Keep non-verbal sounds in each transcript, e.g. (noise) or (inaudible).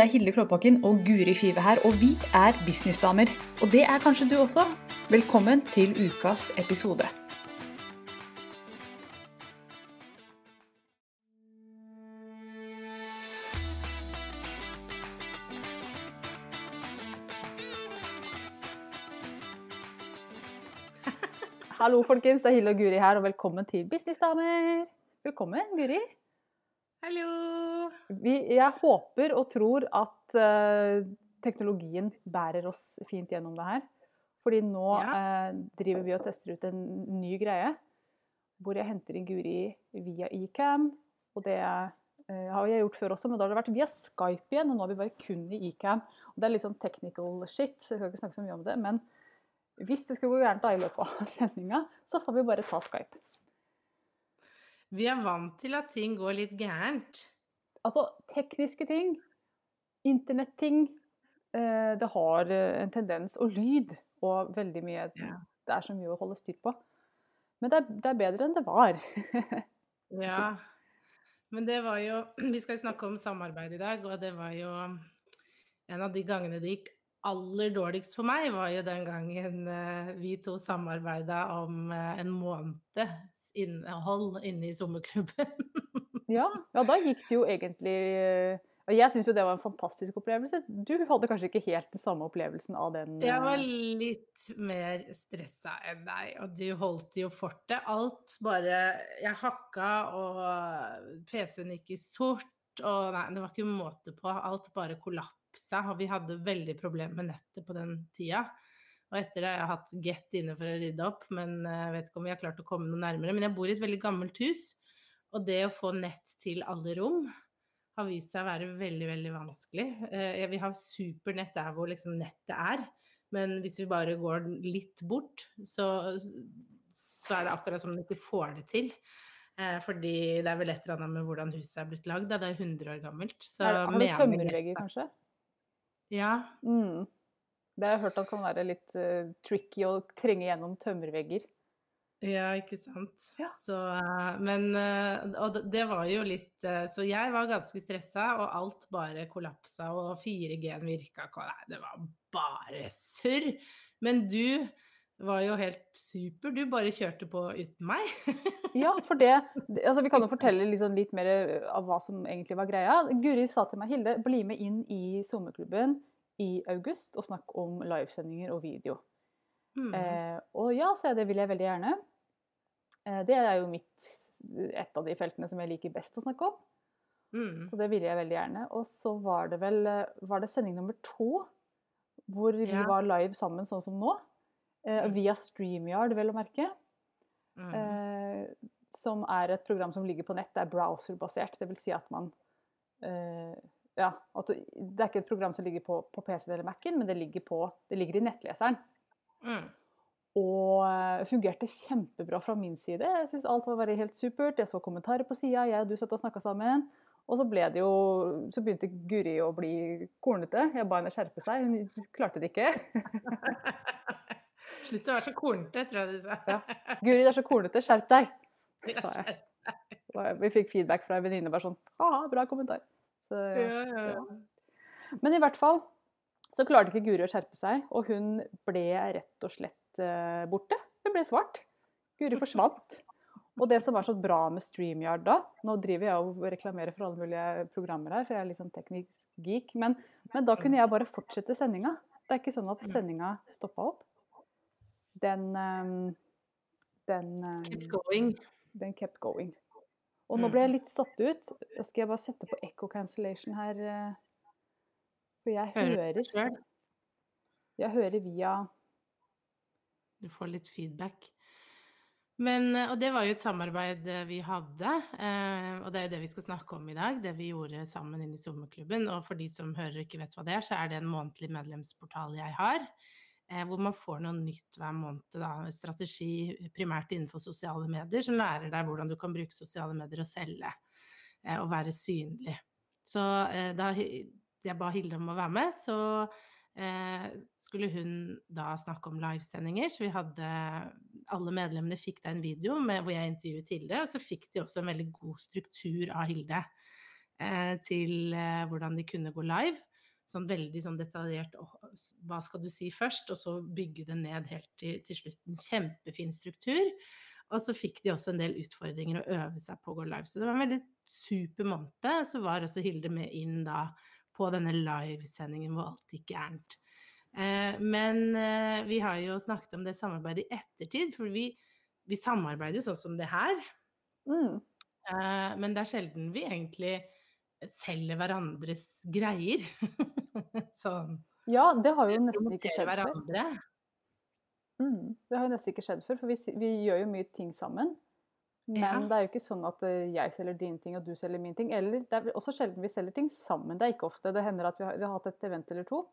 Det er Hilde Klåbakken og Guri Five her, og vi er businessdamer. Og det er kanskje du også. Velkommen til ukas episode. Hallo, folkens. Det er Hilde og Guri her, og velkommen til Businessdamer. Velkommen, Guri. Hallo! Vi, jeg håper og tror at uh, teknologien bærer oss fint gjennom det her. Fordi nå eh, driver vi og tester ut en ny greie. Hvor jeg henter inn Guri via Ecam. Og det uh, har jeg gjort før også, men da har det vært via Skype igjen. Og nå er vi bare kun i Ecam. Og det er litt sånn technical shit, så jeg skal ikke snakke så mye om det. Men hvis det skulle gå gærent i løpet av (laughs) sendinga, så får vi bare ta Skype. Vi er vant til at ting går litt gærent. Altså, tekniske ting, internetting, eh, det har eh, en tendens Og lyd og veldig mye Ja. Det er så mye å holde styr på. Men det er, det er bedre enn det var. (laughs) Ja. Men det var jo (clears throat) Vi skal snakke om samarbeid i dag, og det var jo En av de gangene det gikk aller dårligst for meg, var jo den gangen eh, vi to samarbeida om eh, en måneds innhold inne i sommerklubben. (laughs) ja, ja, da gikk det jo egentlig eh, Og jeg syns jo det var en fantastisk opplevelse. Du hadde kanskje ikke helt den samme opplevelsen av den? Jeg var eh, litt mer stressa enn deg, og du holdt jo fortet. Alt bare Jeg hakka, og PC-en gikk i sort, og nei, det var ikke måte på. Alt bare kollapsa, og vi hadde veldig problemer med nettet på den tida. Og etter det har jeg hatt Get inne for å rydde opp, men eh, jeg vet ikke om vi har klart å komme noe nærmere. Men jeg bor i et veldig gammelt hus, og det å få nett til alle rom har vist seg å være veldig, veldig vanskelig. Eh, Vi har supernett der hvor liksom nettet er, men hvis vi bare går litt bort, så, så er det akkurat som om vi ikke får det til. Eh, Fordi det er vel et eller annet med hvordan huset er blitt lagd. Det er 100 år gammelt. Så er, har du meningen- tømmervegger, kanskje? Ja. Mm. Det har jeg hørt at kan være litt uh, tricky å trenge gjennom tømmervegger. Ja, ikke sant. Ja. Så, eh, men eh, Og det- var jo litt Så jeg var ganske stressa, og alt bare kollapsa, og 4G-en virka ikke, nei, det var bare surr. Men du var jo helt super. Du bare kjørte på uten meg. (laughs) Ja, for det, altså Vi kan jo fortelle liksom litt mer av hva som egentlig var greia. Guri sa til meg Hilde, bli med inn i sommerklubben i august og snakke om livesendinger og video. Mm. Eh, og ja, sa jeg, det vil jeg veldig gjerne. Eh, det er jo mitt, et av de feltene som jeg liker best å snakke om. Mm. Så det ville jeg veldig gjerne. Og så var det vel eh, var det sending nummer to, hvor vi Ja. var live sammen sånn som nå. Eh, Mm. via StreamYard, vel å merke. Mm. Eh, som er et program som ligger på nett. Det er browserbasert. Det vil si at man eh, Ja, du, det er ikke et program som ligger på, på PC-en eller Mac-en, men det ligger, på, det ligger i nettleseren. Mm. Og eh, fungerte kjempebra fra min side. Jeg syns alt var helt supert. Jeg så kommentarer på sida, jeg og du satt og snakka sammen. Og så ble det jo Så begynte Guri å bli kornete. Jeg ba henne skjerpe seg. Hun klarte det ikke. (laughs) Slutt å være så kornete, tror jeg du sa. Ja. Guri, det er så kornete. Skjerp deg! (laughs) Sa jeg. Vi fikk feedback fra en venninne bare sånn ha bra kommentar. Ja, ja. Men i hvert fall så klarte ikke Guri å skjerpe seg, og hun ble rett og slett eh, borte. Hun ble svart. Guri forsvant. Og det som var så bra med StreamYard da Nå driver jeg og reklamerer for alle mulige programmer her, for jeg er litt sånn teknisk geek. Men, men da kunne jeg bare fortsette sendinga. Det er ikke sånn at sendinga stoppa opp. Den eh, Den, eh, Kept going. den kept going. Og nå ble jeg litt satt ut. Da skal jeg bare sette på echo cancellation her. eh, For jeg Hører hører, jeg hører via Du får litt feedback. Men, eh, og det var jo et samarbeid eh, vi hadde, eh, og det er jo det vi skal snakke om i dag. Det vi gjorde sammen inne i sommerklubben. Og for de som hører og ikke vet hva det er, så er det en månedlig medlemsportal jeg har. Eh, Hvor man får noe nytt hver måned. Da. Strategi primært innenfor sosiale medier, som lærer deg hvordan du kan bruke sosiale medier og selge. eh, Og være synlig. Så eh, da jeg ba Hilde om å være med, så skulle hun da snakke om livesendinger. Så vi hadde Alle medlemmene fikk da en video med, hvor jeg intervjuet Hilde, og så fikk de også en veldig god struktur av Hilde. til hvordan de kunne gå live. Sånn veldig sånn detaljert hva skal du si først, og så bygge det ned helt til, til slutt. En kjempefin struktur. Og så fikk de også en del utfordringer å øve seg på å gå live. Så det var en veldig super måned. Så var også Hilde med inn da på denne livesendingen hvor alt gikk gærent. Eh, men eh, vi har jo snakket om det samarbeidet i ettertid, for vi, vi samarbeider jo sånn som det her. Mm. Eh, men det er sjelden vi egentlig selger hverandres greier. (laughs) sånn. Ja, det har jo nesten ikke skjedd før. hverandre. Mm. Det har jo nesten ikke skjedd før, for vi, vi gjør jo mye ting sammen. Men Ja. det er jo ikke sånn at eh, jeg selger din ting og du selger min ting. Eller det er også sjelden vi selger ting sammen. Det er ikke ofte. Det hender at vi har, vi har hatt et event eller to.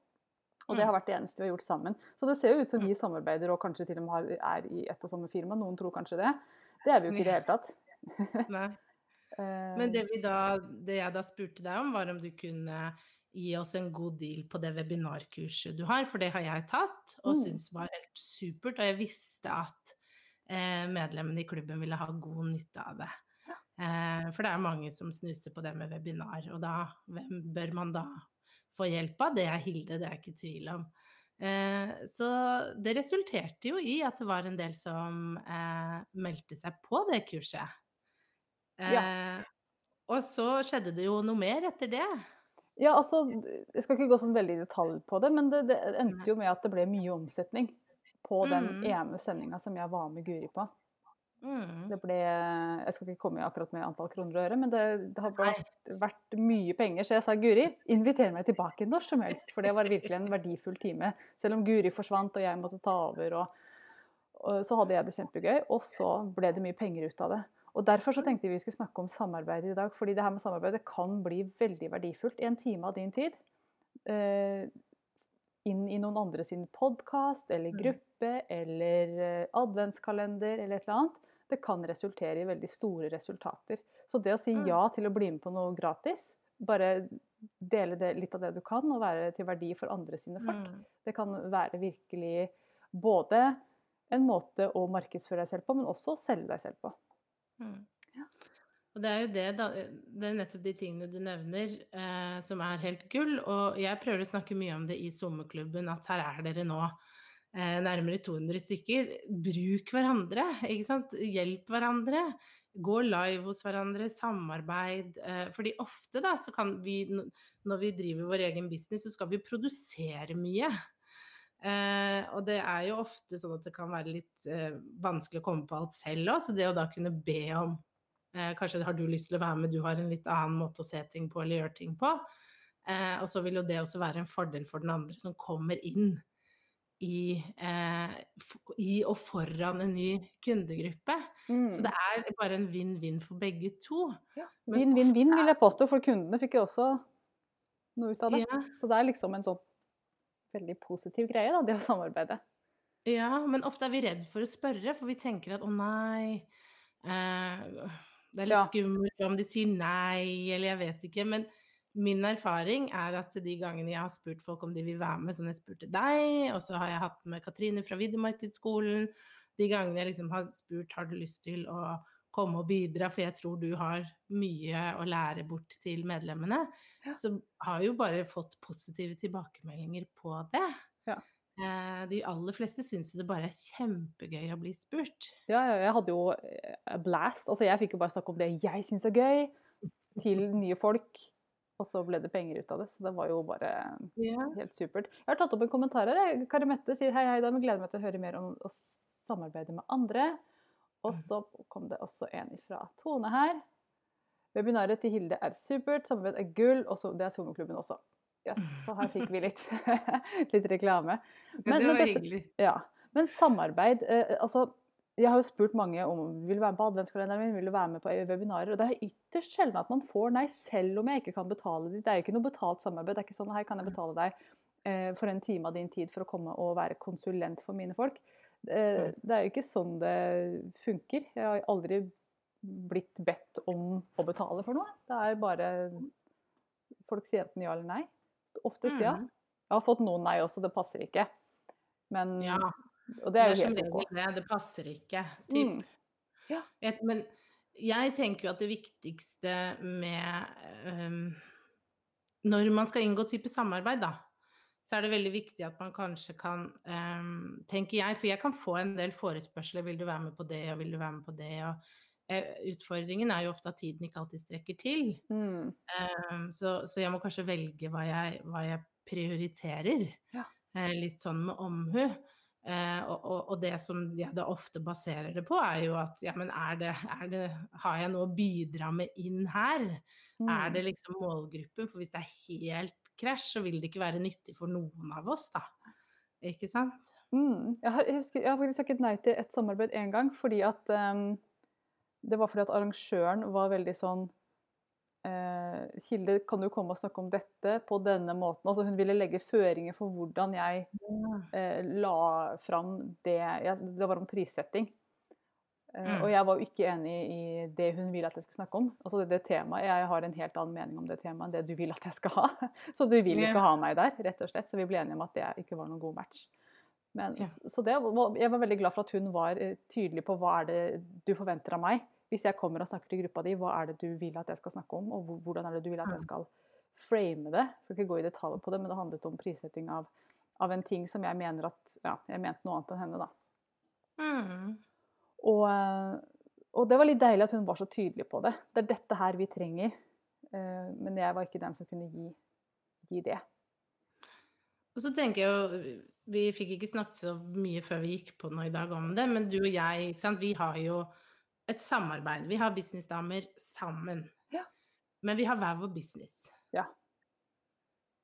Og det Mm. har vært det eneste vi har gjort sammen. Så det ser jo ut som vi samarbeider og kanskje til og med har, er i ett og samme firma. Noen tror kanskje det. Det er vi jo ikke i det hele tatt. Nei. (laughs) Eh, Men det, vi da, det jeg da spurte deg om, var om du kunne gi oss en god deal på det webinarkurset du har, for det har jeg tatt og Mm. syntes var helt supert. Og jeg visste at eh, medlemmene i klubben ville ha god nytte av det. Eh, for det er mange som snuser på det med webinar, og da, hvem bør man da få hjelp av? Det er Hilde, det er jeg ikke i tvil om. Eh, så det resulterte jo i at det var en del som eh, meldte seg på det kurset. Ja. Eh, og så skjedde det jo noe mer etter det. Ja, altså, Jeg skal ikke gå sånn veldig i detalj på det, men det, det endte jo med at det ble mye omsetning på den Mm. ene sendinga som jeg var med Guri på. Mm. Det ble Jeg skal ikke komme akkurat med antall kroner og øre, men det, det har vært, vært mye penger. Så jeg sa Guri, inviter meg tilbake når som helst, for det var virkelig en verdifull time. Selv om Guri forsvant og jeg måtte ta over, og, og så hadde jeg det kjempegøy. Og så ble det mye penger ut av det. Og Derfor så tenkte vi vi skulle snakke om samarbeid i dag. fordi det her med samarbeid det kan bli veldig verdifullt. En time av din tid. Eh, inn i noen andre sin podkast eller Mm. gruppe eller eh, adventskalender eller et eller annet. Det kan resultere i veldig store resultater. Så det å si Mm. ja til å bli med på noe gratis, bare dele det, litt av det du kan, og være til verdi for andre sine folk, Mm. det kan være virkelig både en måte å markedsføre deg selv på, men også å selge deg selv på. Mm. Og det er jo det, da, det er nettopp de tingene du nevner eh, som er helt gull. Og jeg prøver å snakke mye om det i sommerklubben, at her er dere nå eh, nærmere 200 stykker. Bruk hverandre, ikke sant. Hjelp hverandre. Gå live hos hverandre, samarbeid. Eh, fordi ofte da, så kan vi, når vi driver vår egen business, så skal vi produsere mye. Eh, og det er jo ofte sånn at det kan være litt eh, vanskelig å komme på alt selv òg, så det å da kunne be om eh, Kanskje har du lyst til å være med, du har en litt annen måte å se ting på eller gjøre ting på. Eh, og så vil jo det også være en fordel for den andre som kommer inn i, eh, i og foran en ny kundegruppe. Så det er bare en vinn-vinn for begge to. Vinn-vinn-vinn ja. vil jeg påstå, for kundene fikk jo også noe ut av det. Ja. Så det er liksom en sånn veldig positiv greie, da, det å samarbeide. Ja, men ofte er vi redd for å spørre, for vi tenker at å nei eh, Det er litt Ja. skummelt om de sier nei, eller jeg vet ikke. Men min erfaring er at de gangene jeg har spurt folk om de vil være med, sånn jeg spurte deg, og så har jeg hatt med Katrine fra Videomarkedsskolen, de gangene jeg liksom har spurt har du lyst til å komme og bidra, for jeg tror du har mye å lære bort til medlemmene, Ja. så har jo bare fått positive tilbakemeldinger på det. Ja. Eh, De aller fleste syns det bare er kjempegøy å bli spurt. Ja, ja, jeg hadde jo eh, a blast. Altså, jeg fikk jo bare snakke om det jeg syns er gøy, til nye folk. Og så ble det penger ut av det. Så det var jo bare yeah. helt supert. Jeg har tatt opp en kommentar her. Kari Mette sier hei, hei, damer. Gleder meg til å høre mer om å samarbeide med andre. Og så kom det også en fra Tone her. Webinaret til Hilde er supert, samarbeid er gull. Og det er Sonoklubben også. Yes, så her fikk vi litt, (laughs) litt reklame. Men, det var hyggelig. Ja, men samarbeid eh, Altså, jeg har jo spurt mange om vil du være med på adventskalenderen min, vil du være med på webinarer, og det er ytterst sjelden at man får nei, selv om jeg ikke kan betale ditt. Det er jo ikke noe betalt samarbeid. Det er ikke sånn her kan jeg betale deg eh, for en time av din tid for å komme og være konsulent for mine folk. Eh, det er jo ikke sånn det funker. Jeg har aldri blitt bedt om å betale for noe. Det er bare Folk sier enten ja eller nei. Oftest ja. Mm. Jeg har fått noen nei også, det passer ikke. Men Ja, og det er jo helt ok. det. Det passer ikke. Typ. Mm. Ja. Et, men jeg tenker jo at det viktigste med um, Når man skal inngå type samarbeid, da, så er det veldig viktig at man kanskje kan um, Tenker jeg, for jeg kan få en del forespørsler. Vil du være med på det, og vil du være med på det? og uh, Utfordringen er jo ofte at tiden ikke alltid strekker til. Mm. Um, så, så, jeg må kanskje velge hva jeg, hva jeg prioriterer. Ja. Uh, litt sånn med omhu. Uh, og, og, og, det som jeg da ofte baserer det på, er jo at ja, men er det, er det Har jeg noe å bidra med inn her? Mm. Er det liksom målgruppen? For hvis det er helt krasj, så vil det ikke være nyttig for noen av oss, da. Ikke sant? Mm. Jeg, har, jeg, husker, jeg, har, faktisk takket nei til et samarbeid én gang, fordi at um, Det var fordi at arrangøren var veldig sånn uh, Hilde, kan du komme og snakke om dette på denne måten? Altså Hun ville legge føringer for hvordan jeg uh, la fram det ja, Det var om prissetting. Eh, mm. Og jeg var jo ikke enig i det hun ville at jeg skulle snakke om. Altså det, det temaet, Jeg har en helt annen mening om det temaet enn det du vil at jeg skal ha. (laughs) Så du vil ikke ha meg der, rett og slett. Så vi ble enige om at det ikke var noen god match. Men, ja. Så det, jeg var veldig glad for at hun var eh, tydelig på hva er det du forventer av meg hvis jeg kommer og snakker til gruppa di, hva er det du vil at jeg skal snakke om, og hvordan er det du vil at jeg skal frame det? Jeg skal ikke gå i detalj på det, men det handlet om prissetting av, av en ting som jeg mener at Ja, jeg mente noe annet enn henne, da. Mm. Og, og, det var litt deilig at hun var så tydelig på det. Det er dette her vi trenger. Eh, men jeg var ikke den som kunne gi, gi det. Og så tenker jeg jo Vi fikk ikke snakket så mye før vi gikk på noe i dag om det, men du og jeg, ikke sant, vi har jo et samarbeid. Vi har businessdamer sammen. Ja. Men vi har hver vår business. Ja.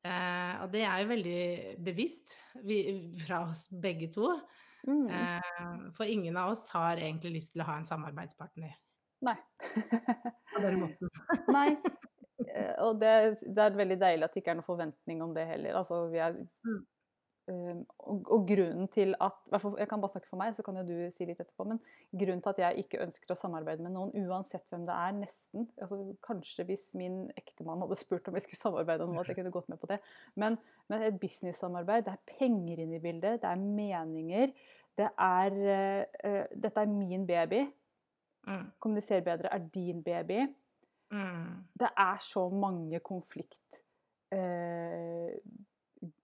Eh, og det er jo veldig bevisst vi, fra oss begge to. Mm. Eh, for ingen av oss har egentlig lyst til å ha en samarbeidspartner. Nei. På den (laughs) måten. Nei. (laughs) Eh, og det, det, er veldig deilig at det ikke er noen forventning om det heller. Altså, vi er mm. Ehm, og, og, grunnen til at Jeg kan bare snakke for meg, så kan jo du si litt etterpå. Men grunnen til at jeg ikke ønsker å samarbeide med noen, uansett hvem det er, nesten altså, Kanskje hvis min ektemann hadde spurt om vi skulle samarbeide om noe, at jeg kunne gått med på det. Men, men et business-samarbeid, det er penger inne i bildet, det er meninger. Det er uh, Dette er min baby. Mm. Kommuniser bedre er din baby. Mm. Det er så mange konflikt... Uh,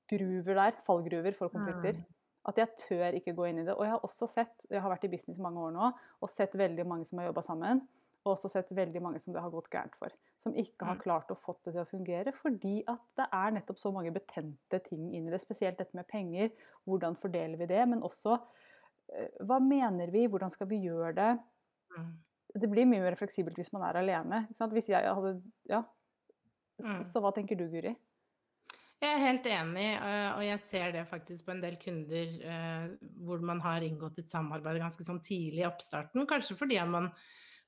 gruver der, fallgruver for konflikter. Mm. At jeg tør ikke gå inn i det. Og jeg har også sett, jeg har vært i business i mange år nå, og sett veldig mange som har jobba sammen. Og også sett veldig mange som det har gått gærent for. Som ikke har mm. klart å få det til å fungere. Fordi at det er nettopp så mange betente ting inni det. Spesielt dette med penger. Hvordan fordeler vi det? Men også eh, hva mener vi? Hvordan skal vi gjøre det? Mm. Det blir mye mer fleksibelt hvis man er alene. Hvis jeg hadde Ja. Så hva tenker du, Guri? Jeg er helt enig, eh, og jeg ser det faktisk på en del kunder eh, hvor man har inngått et samarbeid ganske sånn tidlig i oppstarten. Kanskje fordi man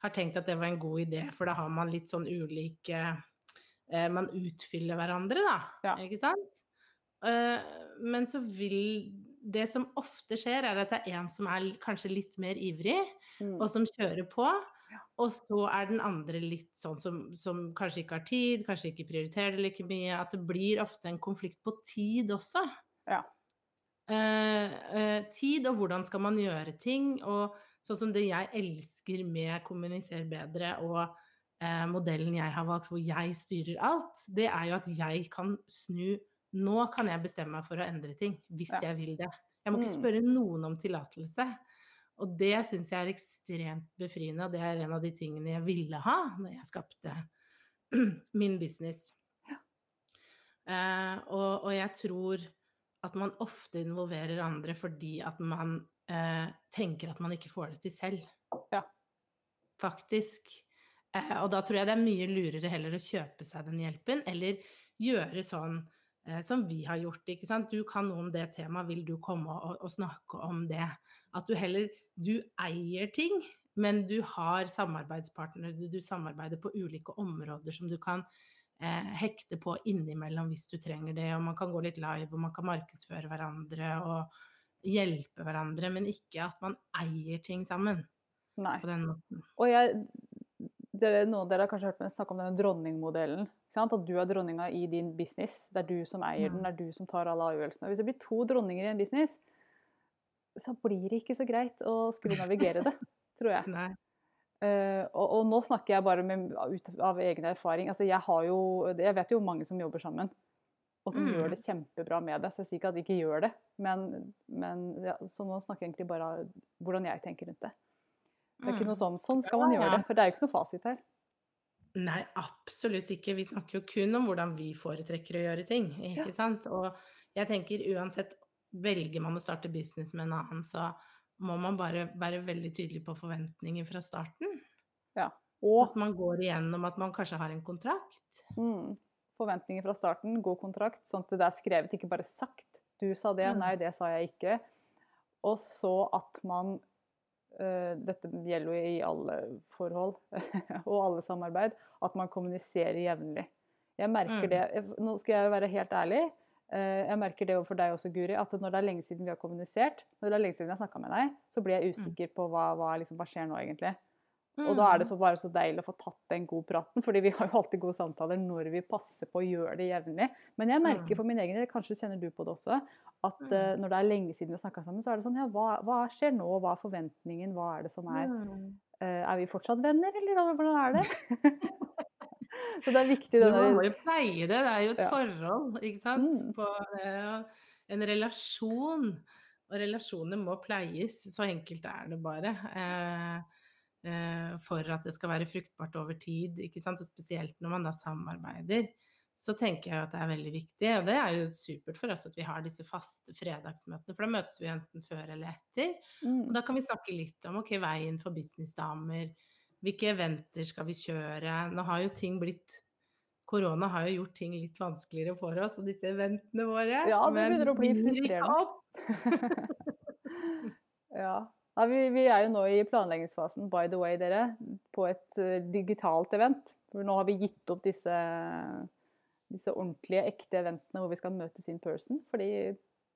har tenkt at det var en god idé, for da har man litt sånn ulike eh, Man utfyller hverandre, da. Ja. Ikke sant? Men så vil Det som ofte skjer, er at det er en som er kanskje litt mer ivrig, mm. og som kjører på. Og så er den andre litt sånn som, som, kanskje ikke har tid, kanskje ikke prioriterer det like mye. At det blir ofte en konflikt på tid også. Ja. Eh, eh, tid og hvordan skal man gjøre ting. Og sånn som det jeg elsker med Kommuniser bedre og eh, modellen jeg har valgt hvor jeg styrer alt, det er jo at jeg kan snu Nå kan jeg bestemme meg for å endre ting hvis ja. jeg vil det. Jeg må ikke mm. spørre noen om tillatelse. Og det syns jeg er ekstremt befriende, og det er en av de tingene jeg ville ha når jeg skapte (clears throat) min business. Ja. Uh, og, og, jeg tror at man ofte involverer andre fordi at man uh, tenker at man ikke får det til selv. Ja. Faktisk. Uh, og da tror jeg det er mye lurere heller å kjøpe seg den hjelpen, eller gjøre sånn som vi har gjort. ikke sant? Du kan noe om det temaet, vil du komme og, og snakke om det? At du heller Du eier ting, men du har samarbeidspartnere, du, du samarbeider på ulike områder som du kan eh, hekte på innimellom hvis du trenger det, og man kan gå litt live, og man kan markedsføre hverandre og hjelpe hverandre, men ikke at man eier ting sammen. Nei. På den måten. Og jeg, dere, noen av dere har kanskje hørt meg snakke om denne dronningmodellen. At du er dronninga i din business. Det er du som eier den, det er du som tar alle avgjørelsene. Hvis det blir to dronninger i en business, så blir det ikke så greit å skulle navigere det, (laughs) tror jeg. Nei. Uh, og, og, nå snakker jeg bare med, ut av egen erfaring. Altså, jeg, jo, jeg, vet jo mange som jobber sammen, og som mm. gjør det kjempebra med det. Så jeg sier ikke at de ikke gjør det, men, men ja, så nå snakker jeg egentlig bare hvordan jeg tenker rundt det. Det er ikke noe mm. sånn sånn skal man gjøre det, for det er jo ikke noe fasit her. Nei, absolutt ikke. Vi snakker jo kun om hvordan vi foretrekker å gjøre ting, ikke ja. sant. Og jeg tenker uansett, velger man å starte business med en annen, så må man bare være veldig tydelig på forventninger fra starten. Ja. Og at man går igjennom at man kanskje har en kontrakt. Mm. Forventninger fra starten, god kontrakt, sånn at det er skrevet, ikke bare sagt. Du sa det, mm. nei, det sa jeg ikke. Og så at man Dette gjelder jo i alle forhold (laughs) og alle samarbeid. At man kommuniserer jevnlig. Jeg merker mm. det Nå skal jeg være helt ærlig. Eh, jeg merker det overfor deg også, Guri, at når det er lenge siden vi har kommunisert, når det er lenge siden jeg har snakka med deg, så blir jeg mm. usikker på hva, hva, liksom, hva skjer nå, egentlig. Og da er det mm. så bare så deilig å få tatt den gode praten, fordi vi har jo alltid gode samtaler når vi passer på å gjøre det jevnlig. Men jeg merker mm. for min egen del, kanskje kjenner du på det også, at uh, når det er lenge siden vi har snakka sammen, så er det sånn ja, hva, hva, skjer nå, hva er forventningen, hva er det som er uh, Er vi fortsatt venner, eller hvordan er det? (laughs) (laughs) Så det er viktig det Man må jo pleie det. Det er jo et ja. forhold, ikke sant. Mm. På, uh, en relasjon. Og relasjoner må pleies. Så enkelt er det bare. Uh, for at det skal være fruktbart over tid, ikke sant. Og spesielt når man da samarbeider. Så tenker jeg at det er veldig viktig, og det er jo supert for oss at vi har disse faste fredagsmøtene, for da møtes vi enten før eller etter. Mm. Og da kan vi snakke litt om ok, veien for businessdamer, hvilke eventer skal vi kjøre? Nå har jo ting blitt Korona har jo gjort ting litt vanskeligere for oss og disse eventene våre. Ja, det begynner å bli frustrerende. (laughs) ja. Ja vi, vi, er jo nå i planleggingsfasen, by the way, dere, på et uh, digitalt event. For nå har vi gitt opp disse, disse ordentlige, ekte eventene hvor vi skal møtes in person. Fordi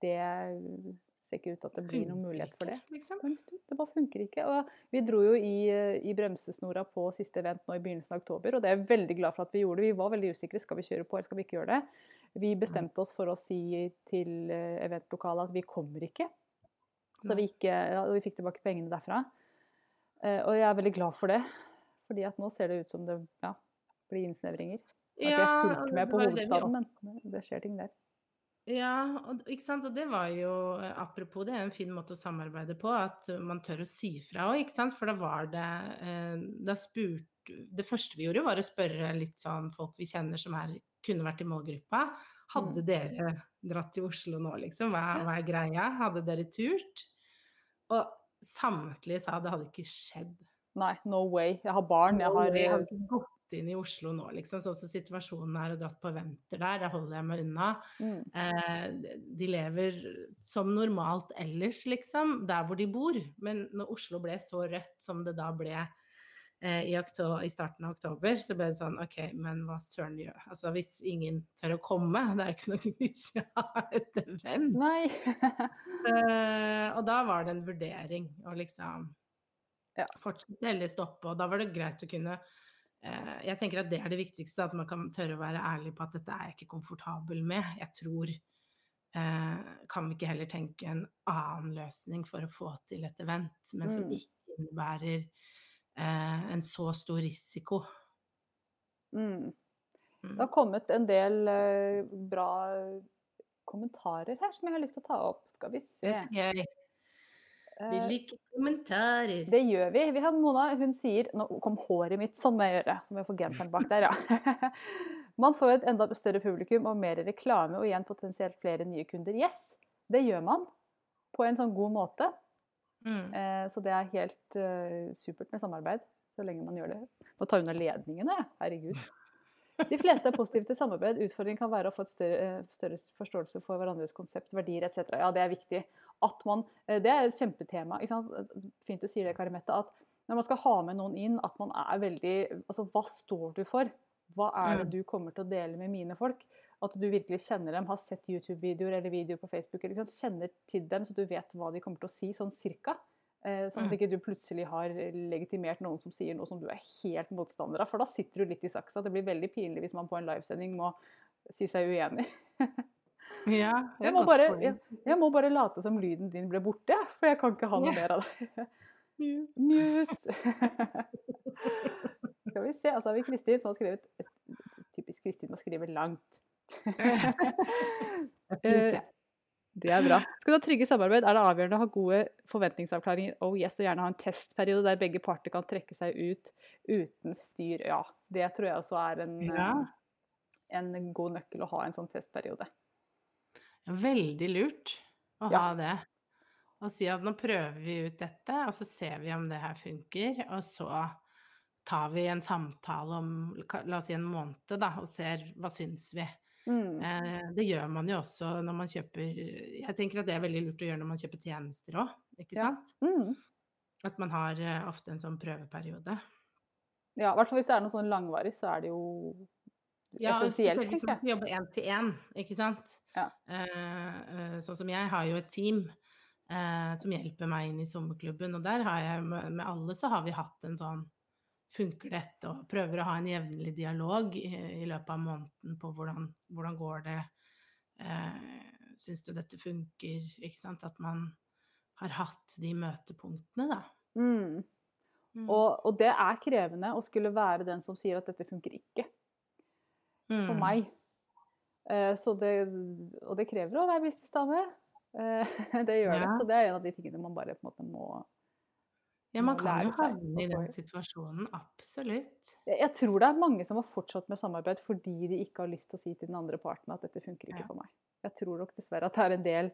det ser ikke ut til at det blir noen mulighet for det. Liksom. Det bare funker ikke. Og vi dro jo i, i, bremsesnora på siste event nå i begynnelsen av oktober, og det er jeg veldig glad for at vi gjorde. Vi var veldig usikre. Skal vi kjøre på, eller skal vi ikke gjøre det? Vi bestemte oss for å si til eh, eventlokalet at vi kommer ikke. Så vi, ikke, ja, vi fikk tilbake pengene derfra. Eh, og jeg er veldig glad for det. Fordi at nå ser det ut som det ja, blir innsnevringer. At jeg fulgte med på hovedstaden, men det skjer ting der. Ja, og, ikke sant? og det var jo eh, Apropos, det er en fin måte å samarbeide på, at man tør å si fra òg, ikke sant. For da var det eh, Da spurte Det første vi gjorde, var å spørre litt sånn folk vi kjenner som er, kunne vært i målgruppa. Hadde mm. dere dratt til Oslo nå, liksom? Hva, hva er greia? Hadde dere turt? Og samtlige sa det hadde ikke skjedd. Nei, no way. Jeg har barn. Jeg har, jeg har ikke gått inn i Oslo nå, liksom. Sånn som situasjonen er og dratt på venter der, der holder jeg meg unna. Mm. Eh, de lever som normalt ellers, liksom, der hvor de bor. Men når Oslo ble så rødt som det da ble eh, i, i, starten av oktober, så ble det sånn OK, men hva søren gjør Altså hvis ingen tør å komme, (laughs) det er ikke noe vits i å ha et event. Nei. uh, (laughs) og da var det en vurdering å liksom ja. fortsette eller stoppe. Og da var det greit å kunne uh, jeg tenker at det er det viktigste, at man kan tørre å være ærlig på at dette er jeg ikke komfortabel med. Jeg tror uh, Kan vi ikke heller tenke en annen løsning for å få til et event, men som mm. ikke innebærer eh, en så stor risiko? Mm. Det mm. har kommet en del eh, bra kommentarer her som jeg har lyst til å ta opp. Skal vi se. Det er så gøy. Vi eh, liker kommentarer. Det gjør vi. Vi har Mona, hun sier Nå kom håret mitt, sånn må jeg gjøre. Så må jeg få genseren bak der, ja. (laughs) man får et enda større publikum og mer reklame og igjen potensielt flere nye kunder. Yes, det gjør man. På en sånn god måte. Mm. Eh, så det er helt uh, supert med samarbeid. Så lenge man gjør det. Må ta unna ledningene, herregud. (laughs) De fleste er positive til samarbeid. Utfordringen kan være å få et større, større forståelse for hverandres konsept, verdier etc. Ja, det er viktig at man eh, Det er et kjempetema. Fint du sier det, Karimette. At når man skal ha med noen inn, at man er veldig Altså, hva står du for? Hva er det mm. du kommer til å dele med mine folk? At du virkelig kjenner dem, har sett YouTube-videoer eller videoer på Facebook. Eller, kjenner til dem, så du vet hva de kommer til å si, sånn cirka. Eh, sånn at mm. ikke du plutselig har legitimert noen som sier noe som du er helt motstander av. For da sitter du litt i saksa. Det blir veldig pinlig hvis man på en livesending må si seg uenig. (laughs) Ja, jeg, må bare, jeg, jeg, må bare late som lyden din ble borte, for jeg kan ikke ha noe mer av det. (laughs) Mute. (laughs) Skal vi se. Altså har vi Kristin som har skrevet Typisk Kristin å skrive langt. (laughs) Eh, det er bra. Skal du ha trygge samarbeid, er det avgjørende å ha gode forventningsavklaringer oh yes, og gjerne ha en testperiode der begge parter kan trekke seg ut uten styr. Ja, det tror jeg også er en, Ja. en god nøkkel å ha en sånn testperiode. Veldig lurt å Ja. ha det. Og si at nå prøver vi ut dette, og så ser vi om det her funker. Og så tar vi en samtale om la oss si en måned, da, og ser hva syns vi. Mm. Eh, det gjør man jo også når man kjøper Jeg tenker at det er veldig lurt å gjøre når man kjøper tjenester òg, ikke Ja. sant? Mm. At man har eh, ofte en sånn prøveperiode. Ja, i hvert fall hvis det er noe sånn langvarig, så er det jo Ja, essensielt, spesielt hvis man jobber én til én, ikke sant. Ja. Eh, sånn som jeg har jo et team som hjelper meg inn i sommerklubben, og der har jeg med, med alle så har vi hatt en sånn Funker dette? Og prøver å ha en jevnlig dialog i, i løpet av måneden på hvordan, hvordan går det eh, Syns du dette funker? Ikke sant? At man har hatt de møtepunktene, da. Mm. Mm. Og, og det er krevende å skulle være den som sier at dette funker ikke for Mm. meg. Eh, så det, og det krever å være businessdame. Eh, (laughs) det gjør det. Så det er en av de tingene man bare på en måte må Ja, man kan jo havne i den situasjonen, absolutt. Jeg jeg tror det er mange som har fortsatt med samarbeid fordi de ikke har lyst til å si til den andre parten at dette funker ikke Ja. for meg. Jeg tror nok dessverre at det er en del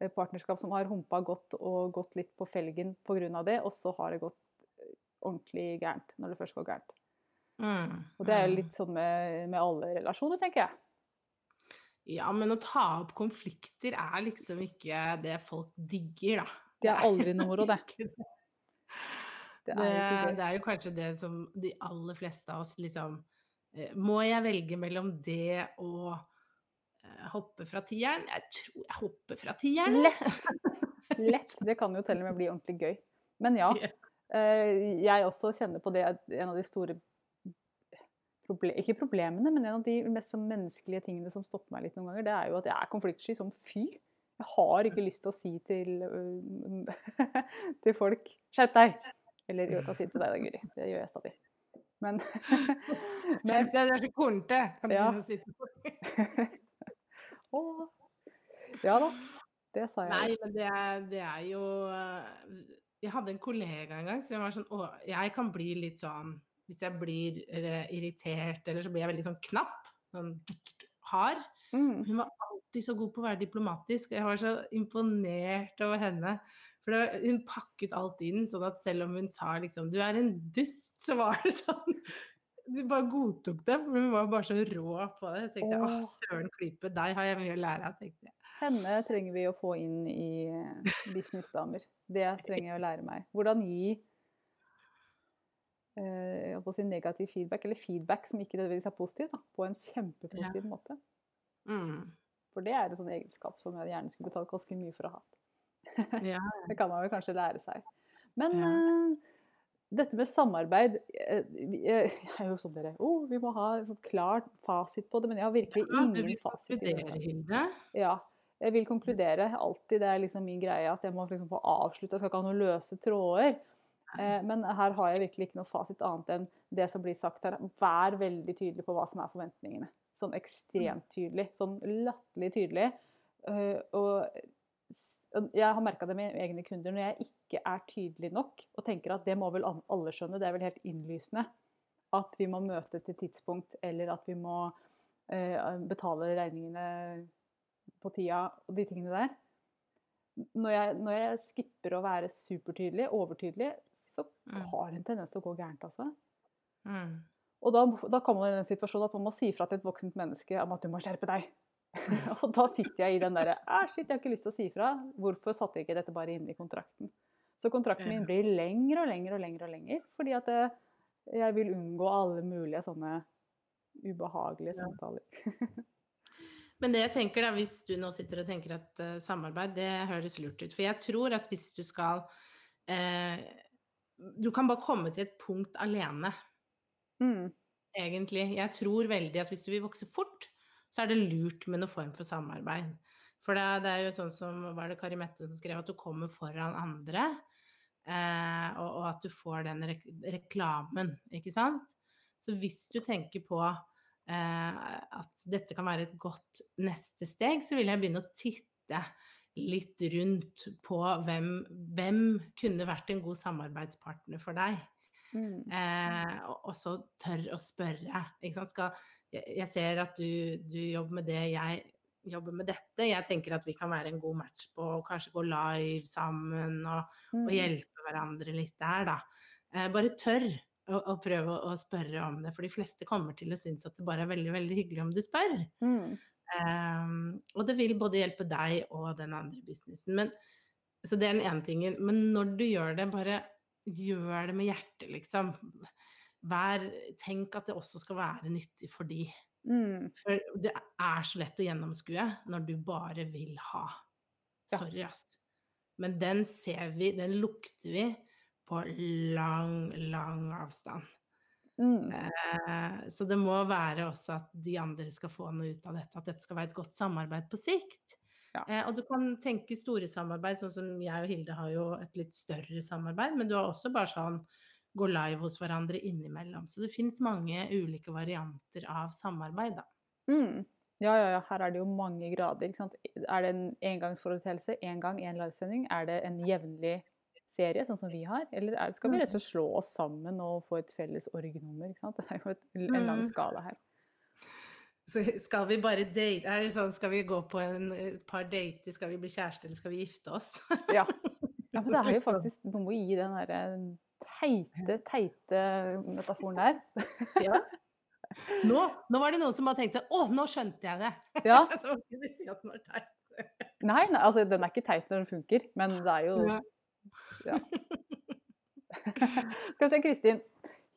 eh, partnerskap som har humpa godt og gått litt på felgen pga. det, og så har det gått eh, ordentlig gærent når det først går gærent. Mm, Og det er jo mm. litt sånn med, med alle relasjoner, tenker jeg. Ja, men å ta opp konflikter er liksom ikke det folk digger, da. Det er aldri noe moro, det. (laughs) det. er, Det, det er jo kanskje det som de aller fleste av oss liksom eh, Må jeg velge mellom det og eh, hoppe fra tieren? Jeg tror jeg hopper fra tieren. Lett. Lett. Det kan jo til og med bli ordentlig gøy. Men ja, (laughs) Ja. eh, jeg også kjenner på det at en av de store proble Ikke problemene, men en av de mest sånn menneskelige tingene som stopper meg litt noen ganger, det er jo at jeg er konfliktsky som fy. Jeg har ikke lyst til å si til, øh, (laughs) til folk 'skjerp deg'. Eller jo, jeg kan si det til deg da, Guri. Det gjør jeg stadig. Men, (laughs) men Skjerp deg, det er så kornete! Kan du Ja. begynne å si til folk. (laughs) Ja da. Det sa jeg. Nei, men det er, det er jo eh, Jeg hadde en kollega en gang som var sånn Å, jeg kan bli litt sånn Hvis jeg blir irritert, eller så blir jeg veldig sånn knapp. Sånn hard. Mm. Hun var alltid så god på å være diplomatisk, og jeg var så imponert over henne. For var- hun pakket alt inn, sånn at selv om hun sa liksom 'du er en dust', så var det (laughs) sånn Du bare godtok det, for hun var bare så rå på det. Jeg tenkte 'Å, søren klype, deg har jeg mye å lære av', tenkte jeg. Henne trenger vi å få inn i eh, businessdamer. Det trenger jeg å lære meg. Hvordan gi eh, på å si negativ feedback, eller feedback som ikke nødvendigvis er positiv, da, på en kjempepositiv måte. Mm. For det er en sånn egenskap som jeg gjerne skulle betalt ganske mye for å ha. Ja. (laughs) Det kan man vel kanskje lære seg. Men Ja. uh, dette med samarbeid eh, eh, (laughs) Jeg er jo sånn dere oh, Vi må ha en sånn klar fasit på det, men jeg har virkelig Ja, ingen fasit. Du vil konkludere. Hilde? Ja. Jeg vil konkludere alltid. Det er liksom min greie at jeg må liksom få avslutte. Jeg skal ikke ha noen løse tråder. Eh, men her har jeg virkelig ikke noe fasit annet enn det som blir sagt her. Vær veldig tydelig på hva som er forventningene. Sånn ekstremt tydelig. Sånn latterlig tydelig. Og jeg har merka det med egne kunder. Når jeg ikke er tydelig nok og tenker at det må vel alle skjønne, det er vel helt innlysende at vi må møte til tidspunkt, eller at vi må eh, betale regningene på tida og de tingene der. Når jeg, når jeg skipper å være supertydelig, overtydelig, så Mm. har det en tendens til å gå gærent, altså. Mm. Og da, da kommer man i den situasjonen at man må si fra til et voksent menneske om at du må skjerpe deg. (laughs) og da sitter jeg i den derre Æh, shit, jeg har ikke lyst til å si fra. Hvorfor satte jeg ikke dette bare inn i kontrakten? Så kontrakten min blir lengre og lengre og lengre og lengre. Fordi at eh, jeg vil unngå alle mulige sånne ubehagelige samtaler. (laughs) Men det jeg tenker da, hvis du nå sitter og tenker at uh, samarbeid, det høres lurt ut. For jeg tror at hvis du skal uh, Du kan bare komme til et punkt alene, Mm. egentlig. Jeg tror veldig at hvis du vil vokse fort, så er det lurt med noen form for samarbeid. For det, det er jo sånn som var det Kari Mette som skrev, at du kommer foran andre. Eh, og, og at du får den rek reklamen, ikke sant? Så hvis du tenker på eh, at dette kan være et godt neste steg, så vil jeg begynne å titte litt rundt på hvem, hvem kunne vært en god samarbeidspartner for deg. Mm. Eh, og, og så tør å spørre. Ikke sant? Skal, jeg, ser at du, du jobber med det, jeg jobber med dette. Jeg tenker at vi kan være en god match på å kanskje gå live sammen og, og Mm. hjelpe hverandre litt der, da. Eh, bare tørr å, å prøve å spørre om det, for de fleste kommer til å synes at det bare er veldig, veldig hyggelig om du spør. Mm. Um, og det vil både hjelpe deg og den andre businessen. Men, så det er den ene tingen. Men når du gjør det, bare gjør det med hjertet, liksom. Vær, tenk at det også skal være nyttig for de. Mm. For det er så lett å gjennomskue når du bare vil ha. Sorry, ass. Men den ser vi, den lukter vi på lang, lang avstand. Mm. Eh, så det må være også at de andre skal få noe ut av dette, at dette skal være et godt samarbeid på sikt. Ja. Eh, og du kan tenke store samarbeid, sånn som jeg og Hilde har jo et litt større samarbeid, men du har også bare sånn gå live hos hverandre innimellom. Så det finnes mange ulike varianter av samarbeid, da. Mm. Ja, ja, ja, her er det jo mange grader. Er det en engangsforeteelse, én en gang, én livesending? Er det en jevnlig serie, sånn som vi har? Eller er det, skal vi rett og slett slå oss sammen og få et felles org-nummer? (laughs) Det er jo et, en lang Mm. skala her. Så skal vi bare date Er det sånn, skal vi gå på en, et par dater, skal vi bli kjærester, eller skal vi gifte oss? Ja. ja, men det er jo (laughs) sånn. faktisk noe i den derre teite, teite metaforen der. Ja. (laughs) Nå, nå var det noen som bare tenkte 'Å, nå skjønte jeg det'. Ja. (laughs) Så du si at den var teit. Nei, nei, altså den er ikke teit når den funker, men det er jo Ja. Ja. (laughs) Skal vi se, Kristin.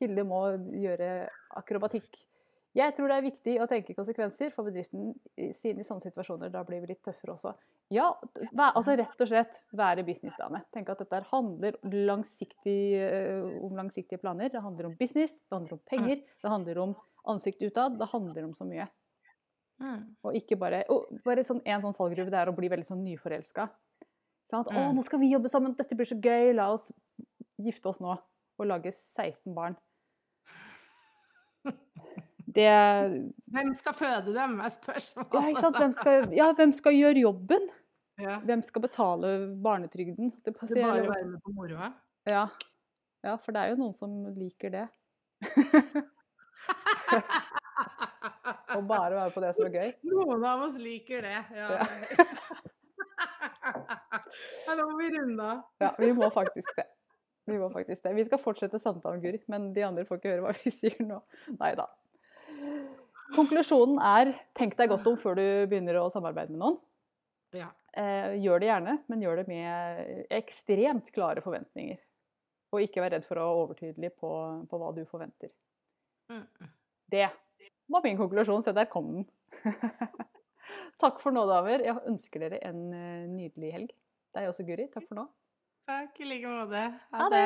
Hilde må gjøre akrobatikk. Jeg tror det er viktig å tenke konsekvenser for bedriften siden i sånne situasjoner da blir vi litt tøffere også. Ja, altså rett og slett være businessdame. Tenke at dette handler langsiktig, eh, om langsiktige planer. Det handler om business, det handler om penger, det handler om ansikt utad. Det handler om så mye. Mm. Og ikke bare, og bare sånn, En sånn fallgruve det er å bli veldig sånn nyforelska. Sånn 'Å, Mm. nå skal vi jobbe sammen, dette blir så gøy, la oss gifte oss nå'. Og lage 16 barn. Det Hvem skal føde dem, er spørsmålet. Ja, ikke sant? Hvem skal, ja, hvem skal gjøre jobben? Ja. Hvem skal betale barnetrygden? Det Det passer- bare å være med på moroa. ja. ja, for det er jo noen som liker det. (laughs) Å bare være på det som er gøy. Noen av oss liker det. Ja. Ja. (laughs) ja, da må vi runde av. Ja, vi må faktisk det. Vi må faktisk det. Vi skal fortsette samtalen, Guri, men de andre får ikke høre hva vi sier nå. Nei da. Konklusjonen er tenk deg godt om før du begynner å samarbeide med noen. Ja. Eh, gjør det gjerne, men gjør det med ekstremt klare forventninger. Og ikke vær redd for å være overtydelig på, på hva du forventer. Mm. Det var min konklusjon, så der kom den. (laughs) Takk for nå, damer. Jeg ønsker dere en eh, nydelig helg. Deg også, Guri. Takk for nå. Takk i like måte. Ha det!